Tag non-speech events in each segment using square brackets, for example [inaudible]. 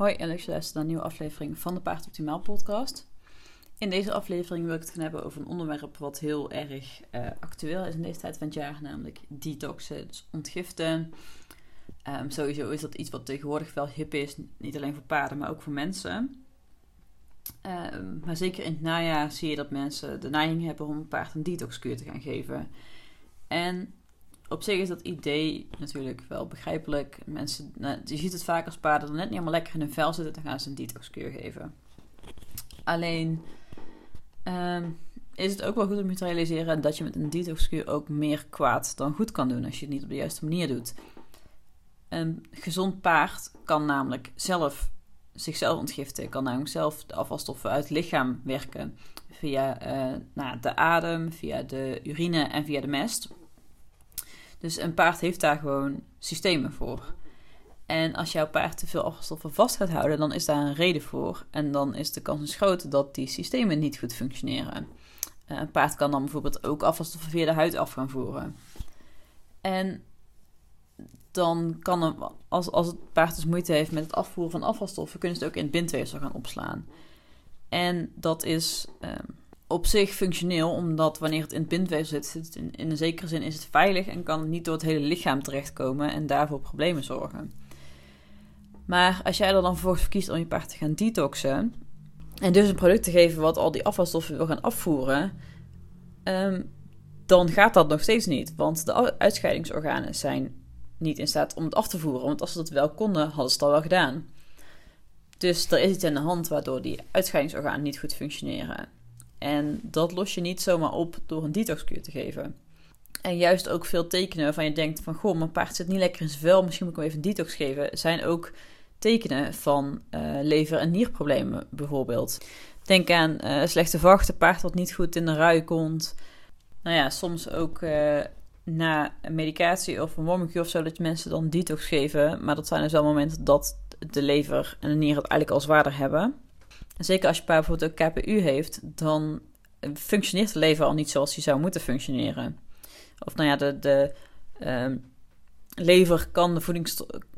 Hoi en leuk dat je naar een nieuwe aflevering van de Paard Optimaal podcast. In deze aflevering wil ik het gaan hebben over een onderwerp wat heel erg uh, actueel is in deze tijd van het jaar, namelijk detoxen, dus ontgiften. Um, sowieso is dat iets wat tegenwoordig wel hip is, niet alleen voor paarden, maar ook voor mensen. Um, maar zeker in het najaar zie je dat mensen de neiging hebben om een paard een detoxkuur te gaan geven. En op zich is dat idee natuurlijk wel begrijpelijk. Mensen, nou, je ziet het vaak als paarden er net niet helemaal lekker in hun vel zitten, dan gaan ze een detoxkuur geven. Alleen um, is het ook wel goed om je te realiseren dat je met een detoxkuur ook meer kwaad dan goed kan doen als je het niet op de juiste manier doet. Een gezond paard kan namelijk zelf zichzelf ontgiften, kan namelijk zelf de afvalstoffen uit het lichaam werken via uh, nou, de adem, via de urine en via de mest. Dus een paard heeft daar gewoon systemen voor. En als jouw paard te veel afvalstoffen vast gaat houden, dan is daar een reden voor. En dan is de kans dus groot dat die systemen niet goed functioneren. Uh, een paard kan dan bijvoorbeeld ook afvalstoffen via de huid af gaan voeren. En dan kan er, als, als het paard dus moeite heeft met het afvoeren van afvalstoffen, kunnen ze het ook in het bindweefsel gaan opslaan. En dat is um, op zich functioneel, omdat wanneer het in het bindweefsel zit, in, een zekere zin is het veilig en kan het niet door het hele lichaam terechtkomen en daarvoor problemen zorgen. Maar als jij er dan vervolgens kiest om je paard te gaan detoxen en dus een product te geven wat al die afvalstoffen wil gaan afvoeren, um, dan gaat dat nog steeds niet. Want de uitscheidingsorganen zijn niet in staat om het af te voeren. Want als ze dat wel konden, hadden ze het al wel gedaan. Dus er is iets aan de hand waardoor die uitscheidingsorganen niet goed functioneren. En dat los je niet zomaar op door een detoxkuur te geven. En juist ook veel tekenen waarvan je denkt van... Goh, mijn paard zit niet lekker in zijn vel, misschien moet ik hem even een detox geven... zijn ook tekenen van uh, lever- en nierproblemen bijvoorbeeld. Denk aan uh, slechte vachten, paard wat niet goed in de rui komt. Nou ja, soms ook uh, na medicatie of een wormkuur of zo... dat mensen dan detox geven. Maar dat zijn dus wel momenten dat de lever en de nieren het eigenlijk al zwaarder hebben zeker als je bijvoorbeeld ook KPU heeft, dan functioneert de lever al niet zoals die zou moeten functioneren. Of nou ja, de, de uh, lever kan de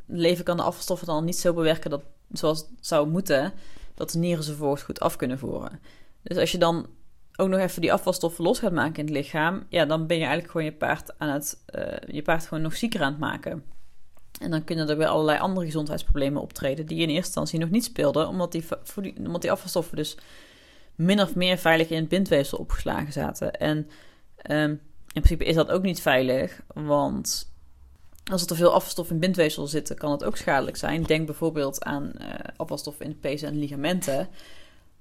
lever kan de afvalstoffen dan niet zo bewerken dat, zoals het zou moeten, dat de nieren ze vervolgens goed af kunnen voeren. Dus als je dan ook nog even die afvalstoffen los gaat maken in het lichaam, ja, dan ben je eigenlijk gewoon je paard aan het, uh, je paard gewoon nog zieker aan het maken. En dan kunnen er weer allerlei andere gezondheidsproblemen optreden die in eerste instantie nog niet speelden, omdat die, omdat die afvalstoffen dus min of meer veilig in het bindweefsel opgeslagen zaten. En um, in principe is dat ook niet veilig, want als er te veel afvalstoffen in bindweefsel zitten, kan het ook schadelijk zijn. Denk bijvoorbeeld aan uh, afvalstoffen in pezen en ligamenten,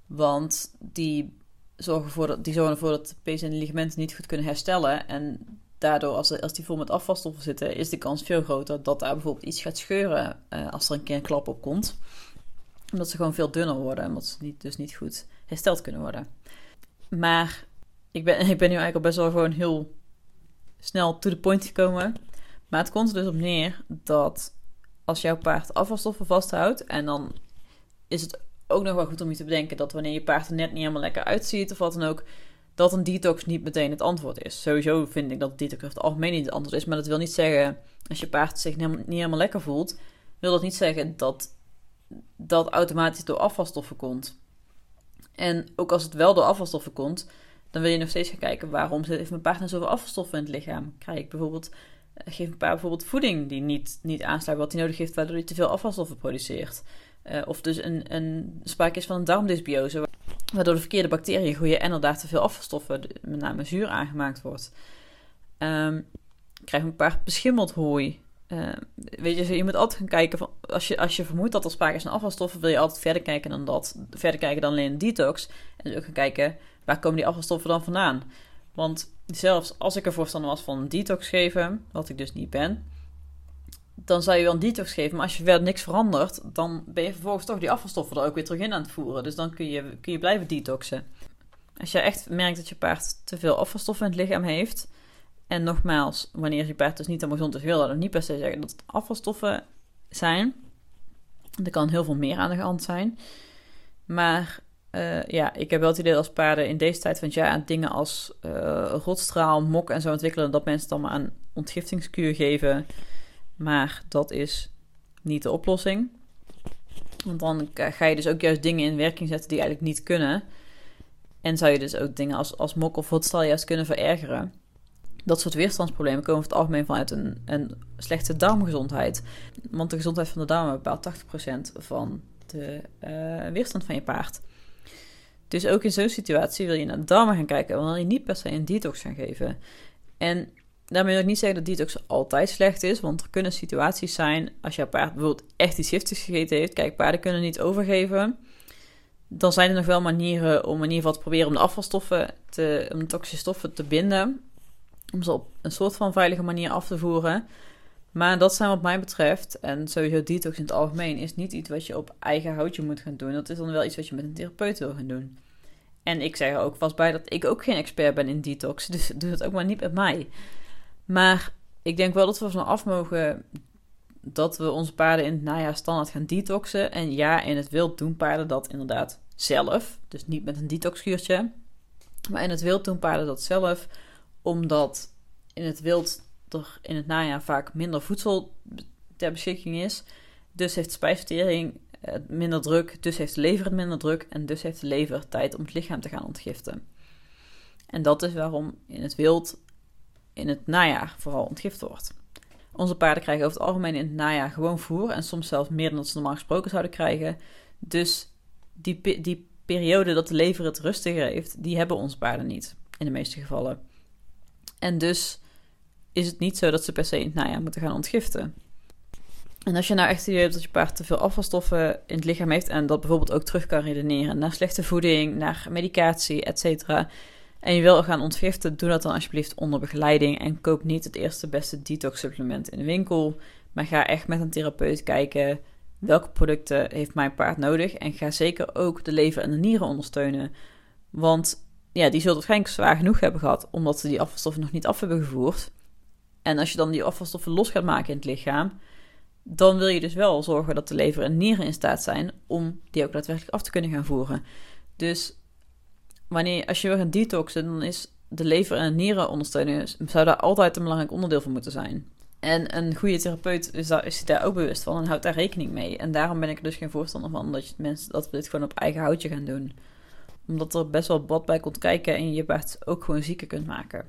want die zorgen, voor dat, die zorgen ervoor dat de pezen en ligamenten niet goed kunnen herstellen. En daardoor, als, als die vol met afvalstoffen zitten, is de kans veel groter dat daar bijvoorbeeld iets gaat scheuren uh, als er een keer een klap op komt. Omdat ze gewoon veel dunner worden en omdat ze niet, dus niet goed hersteld kunnen worden. Maar ik ben, [laughs] ik ben nu eigenlijk al best wel gewoon heel snel to the point gekomen. Maar het komt er dus op neer dat als jouw paard afvalstoffen vasthoudt, en dan is het ook nog wel goed om je te bedenken dat wanneer je paard er net niet helemaal lekker uitziet of wat dan ook, dat een detox niet meteen het antwoord is. Sowieso vind ik dat detox het algemeen niet het antwoord is. Maar dat wil niet zeggen, als je paard zich niet helemaal lekker voelt, wil dat niet zeggen dat dat automatisch door afvalstoffen komt. En ook als het wel door afvalstoffen komt, dan wil je nog steeds gaan kijken waarom heeft mijn paard nou zoveel afvalstoffen in het lichaam. Krijg ik bijvoorbeeld, eh, geef een paard bijvoorbeeld voeding die niet, niet aansluit wat hij nodig heeft, waardoor hij te veel afvalstoffen produceert. Uh, of dus een, een sprake is van een darmdysbiose, waardoor de verkeerde bacteriën groeien en er daar te veel afvalstoffen, met name zuur, aangemaakt wordt. Um, krijg een paar beschimmeld hooi. Uh, weet je, je moet altijd gaan kijken, van, als, je, als je vermoedt dat er sprake is van afvalstoffen, wil je altijd verder kijken dan dat. Verder kijken dan alleen een detox. En dus ook gaan kijken, waar komen die afvalstoffen dan vandaan? Want zelfs als ik er voorstander was van detox geven, wat ik dus niet ben, dan zou je wel een detox geven. Maar als je verder niks verandert, dan ben je vervolgens toch die afvalstoffen er ook weer terug in aan het voeren. Dus dan kun je, kun je blijven detoxen. Als je echt merkt dat je paard te veel afvalstoffen in het lichaam heeft. En nogmaals, wanneer je paard dus niet helemaal gezond is, wil dat niet per se zeggen dat het afvalstoffen zijn. Er kan heel veel meer aan de hand zijn. Maar uh, ja, ik heb wel het idee als paarden in deze tijd van het jaar dingen als uh, rotstraal, mok en zo ontwikkelen, dat mensen dan maar aan ontgiftingskuur geven. Maar dat is niet de oplossing. Want dan ga je dus ook juist dingen in werking zetten die eigenlijk niet kunnen. En zou je dus ook dingen als, als mok of hotstal juist kunnen verergeren. Dat soort weerstandsproblemen komen over het algemeen vanuit een, een slechte darmgezondheid. Want de gezondheid van de darmen bepaalt 80% van de uh, weerstand van je paard. Dus ook in zo'n situatie wil je naar de darmen gaan kijken. Dan wil je niet per se een detox gaan geven. En daarmee wil ik niet zeggen dat detox altijd slecht is. Want er kunnen situaties zijn, als jouw paard bijvoorbeeld echt iets giftigs gegeten heeft. Kijk, paarden kunnen niet overgeven. Dan zijn er nog wel manieren om in ieder geval te proberen om de afvalstoffen, te, om de toxische stoffen te binden. Om ze op een soort van veilige manier af te voeren. Maar dat zijn wat mij betreft, en sowieso detox in het algemeen, is niet iets wat je op eigen houtje moet gaan doen. Dat is dan wel iets wat je met een therapeut wil gaan doen. En ik zeg er ook vast bij dat ik ook geen expert ben in detox. [laughs] Dus doe het ook maar niet met mij. Maar ik denk wel dat we van af mogen dat we onze paarden in het najaar standaard gaan detoxen. En ja, in het wild doen paarden dat inderdaad zelf. Dus niet met een detoxkuurtje. Maar in het wild doen paarden dat zelf. Omdat in het wild er in het najaar vaak minder voedsel ter beschikking is. Dus heeft spijsvertering eh, minder druk, dus heeft de lever het minder druk en dus heeft de lever tijd om het lichaam te gaan ontgiften. En dat is waarom in het wild in het najaar vooral ontgift wordt. Onze paarden krijgen over het algemeen in het najaar gewoon voer en soms zelfs meer dan dat ze normaal gesproken zouden krijgen. Dus die, die periode dat de lever het rustiger heeft, die hebben onze paarden niet in de meeste gevallen. En dus is het niet zo dat ze per se in het najaar moeten gaan ontgiften. En als je nou echt idee hebt dat je paard te veel afvalstoffen in het lichaam heeft en dat bijvoorbeeld ook terug kan redeneren naar slechte voeding, naar medicatie, etc. En je wil gaan ontgiften, doe dat dan alsjeblieft onder begeleiding en koop niet het eerste beste detox supplement in de winkel, maar ga echt met een therapeut kijken welke producten heeft mijn paard nodig en ga zeker ook de lever en de nieren ondersteunen. Want ja, die zullen waarschijnlijk zwaar genoeg hebben gehad omdat ze die afvalstoffen nog niet af hebben gevoerd. En als je dan die afvalstoffen los gaat maken in het lichaam, dan wil je dus wel zorgen dat de lever en nieren in staat zijn om die ook daadwerkelijk af te kunnen gaan voeren. Dus wanneer, als je wil gaan detoxen, dan is de lever en nieren ondersteunen, zou daar altijd een belangrijk onderdeel van moeten zijn. En een goede therapeut is daar, is ook bewust van en houdt daar rekening mee. En daarom ben ik er dus geen voorstander van dat, mensen, dat we dit gewoon op eigen houtje gaan doen. Omdat er best wel bad bij komt kijken en je paard ook gewoon zieker kunt maken.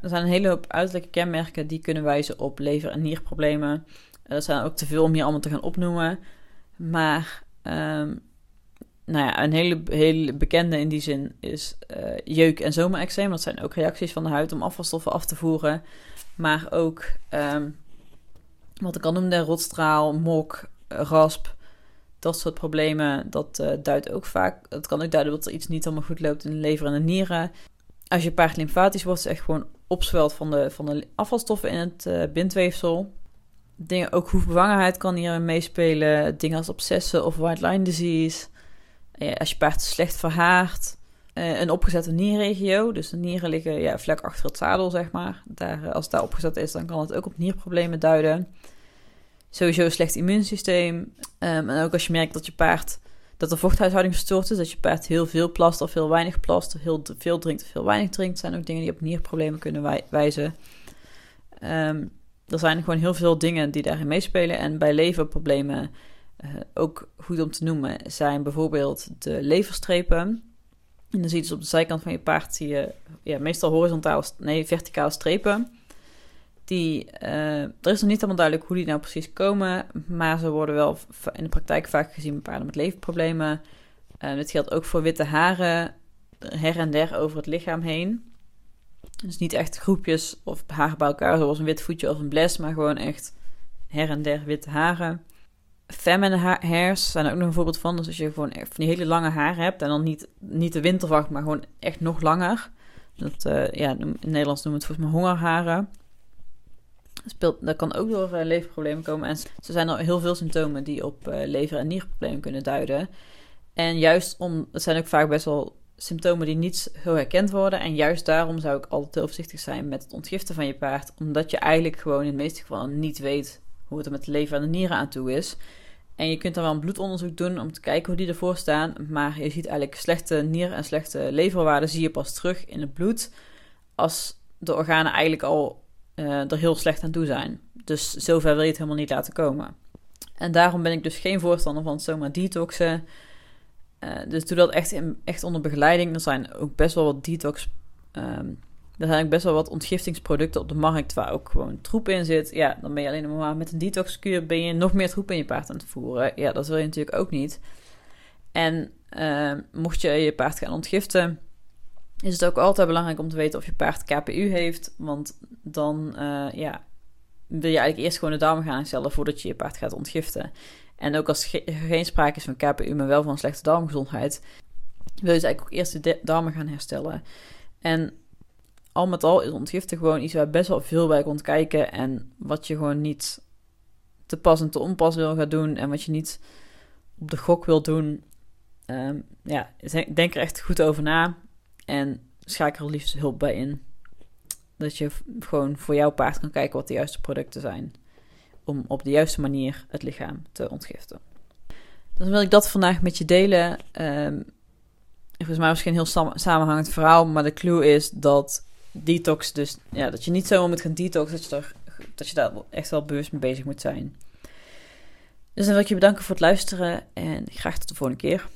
Er zijn een hele hoop uiterlijke kenmerken die kunnen wijzen op lever- en nierproblemen. Dat zijn ook te veel om hier allemaal te gaan opnoemen. Maar um, nou ja, een hele, hele bekende in die zin is uh, jeuk en zomerexeem. Dat zijn ook reacties van de huid om afvalstoffen af te voeren. Maar ook um, wat ik al noemde, rotstraal, mok, rasp. Dat soort problemen, dat uh, duidt ook vaak. Dat kan ook duiden dat er iets niet helemaal goed loopt in de lever en de nieren. Als je paard lymfatisch wordt, is echt gewoon opzwelt van de, van de afvalstoffen in het uh, bindweefsel dingen, ook hoefbevangenheid kan hier meespelen. Dingen als obsessen of white line disease. Als je paard slecht verhaart. Uh, een opgezette nierregio. Dus de nieren liggen ja, vlak achter het zadel, zeg maar. Daar, als het daar opgezet is, dan kan het ook op nierproblemen duiden. Sowieso een slecht immuunsysteem. Um, en ook als je merkt dat je paard dat de vochthuishouding verstoord is, dat je paard heel veel plast of heel weinig plast, heel veel drinkt of heel weinig drinkt, zijn ook dingen die op nierproblemen kunnen wijzen. Um, er zijn gewoon heel veel dingen die daarin meespelen. En bij leverproblemen, uh, ook goed om te noemen, zijn bijvoorbeeld de leverstrepen. En dan zie je dus op de zijkant van je paard, zie je ja, meestal horizontaal, nee, verticaal strepen. Die, uh, er is nog niet helemaal duidelijk hoe die nou precies komen, maar ze worden wel in de praktijk vaak gezien bij paarden met leverproblemen. Uh, dit geldt ook voor witte haren her en der over het lichaam heen. Dus niet echt groepjes of haren bij elkaar, zoals een wit voetje of een bles, maar gewoon echt her en der witte haren. Feminine hairs zijn er ook nog een voorbeeld van. Dus als je gewoon van die hele lange haren hebt en dan niet, niet de winterwacht, maar gewoon echt nog langer. Dat, uh, ja, in Nederlands noemen we het volgens mij hongerharen. Dat, speelt, dat kan ook door uh, leverproblemen komen. En er zijn er heel veel symptomen die op uh, lever- en nierproblemen kunnen duiden. En juist om, het zijn ook vaak best wel symptomen die niet heel herkend worden. En juist daarom zou ik altijd heel voorzichtig zijn met het ontgiften van je paard. Omdat je eigenlijk gewoon in de meeste gevallen niet weet hoe het er met de lever en de nieren aan toe is. En je kunt dan wel een bloedonderzoek doen om te kijken hoe die ervoor staan. Maar je ziet eigenlijk slechte nier- en slechte leverwaarden zie je pas terug in het bloed. Als de organen eigenlijk al uh, er heel slecht aan toe zijn. Dus zover wil je het helemaal niet laten komen. En daarom ben ik dus geen voorstander van zomaar detoxen. Uh, dus doe dat echt, in, echt onder begeleiding. Er zijn ook best wel wat detox. Um, er zijn ook best wel wat ontgiftingsproducten op de markt waar ook gewoon troep in zit. Ja, dan ben je alleen maar met een detoxkuur ben je nog meer troep in je paard aan het voeren. Ja, dat wil je natuurlijk ook niet. En uh, mocht je je paard gaan ontgiften, is het ook altijd belangrijk om te weten of je paard KPU heeft. Want dan uh, ja, wil je eigenlijk eerst gewoon de darmen gaan herstellen voordat je je paard gaat ontgiften. En ook als er geen sprake is van KPU, maar wel van slechte darmgezondheid, wil je dus eigenlijk ook eerst de darmen gaan herstellen. En al met al is ontgiften gewoon iets waar best wel veel bij komt kijken. En wat je gewoon niet te pas en te onpas wil gaan doen. En wat je niet op de gok wil doen. Um, ja, denk er echt goed over na. En schakel er liefst hulp bij in. Dat je gewoon voor jouw paard kan kijken wat de juiste producten zijn. Om op de juiste manier het lichaam te ontgiften. Dan wil ik dat vandaag met je delen. Um, volgens mij misschien een heel samenhangend verhaal. Maar de clue is dat detox, dus ja, dat je niet zomaar moet gaan detoxen. Dat je, dat je daar echt wel bewust mee bezig moet zijn. Dus dan wil ik je bedanken voor het luisteren en graag tot de volgende keer.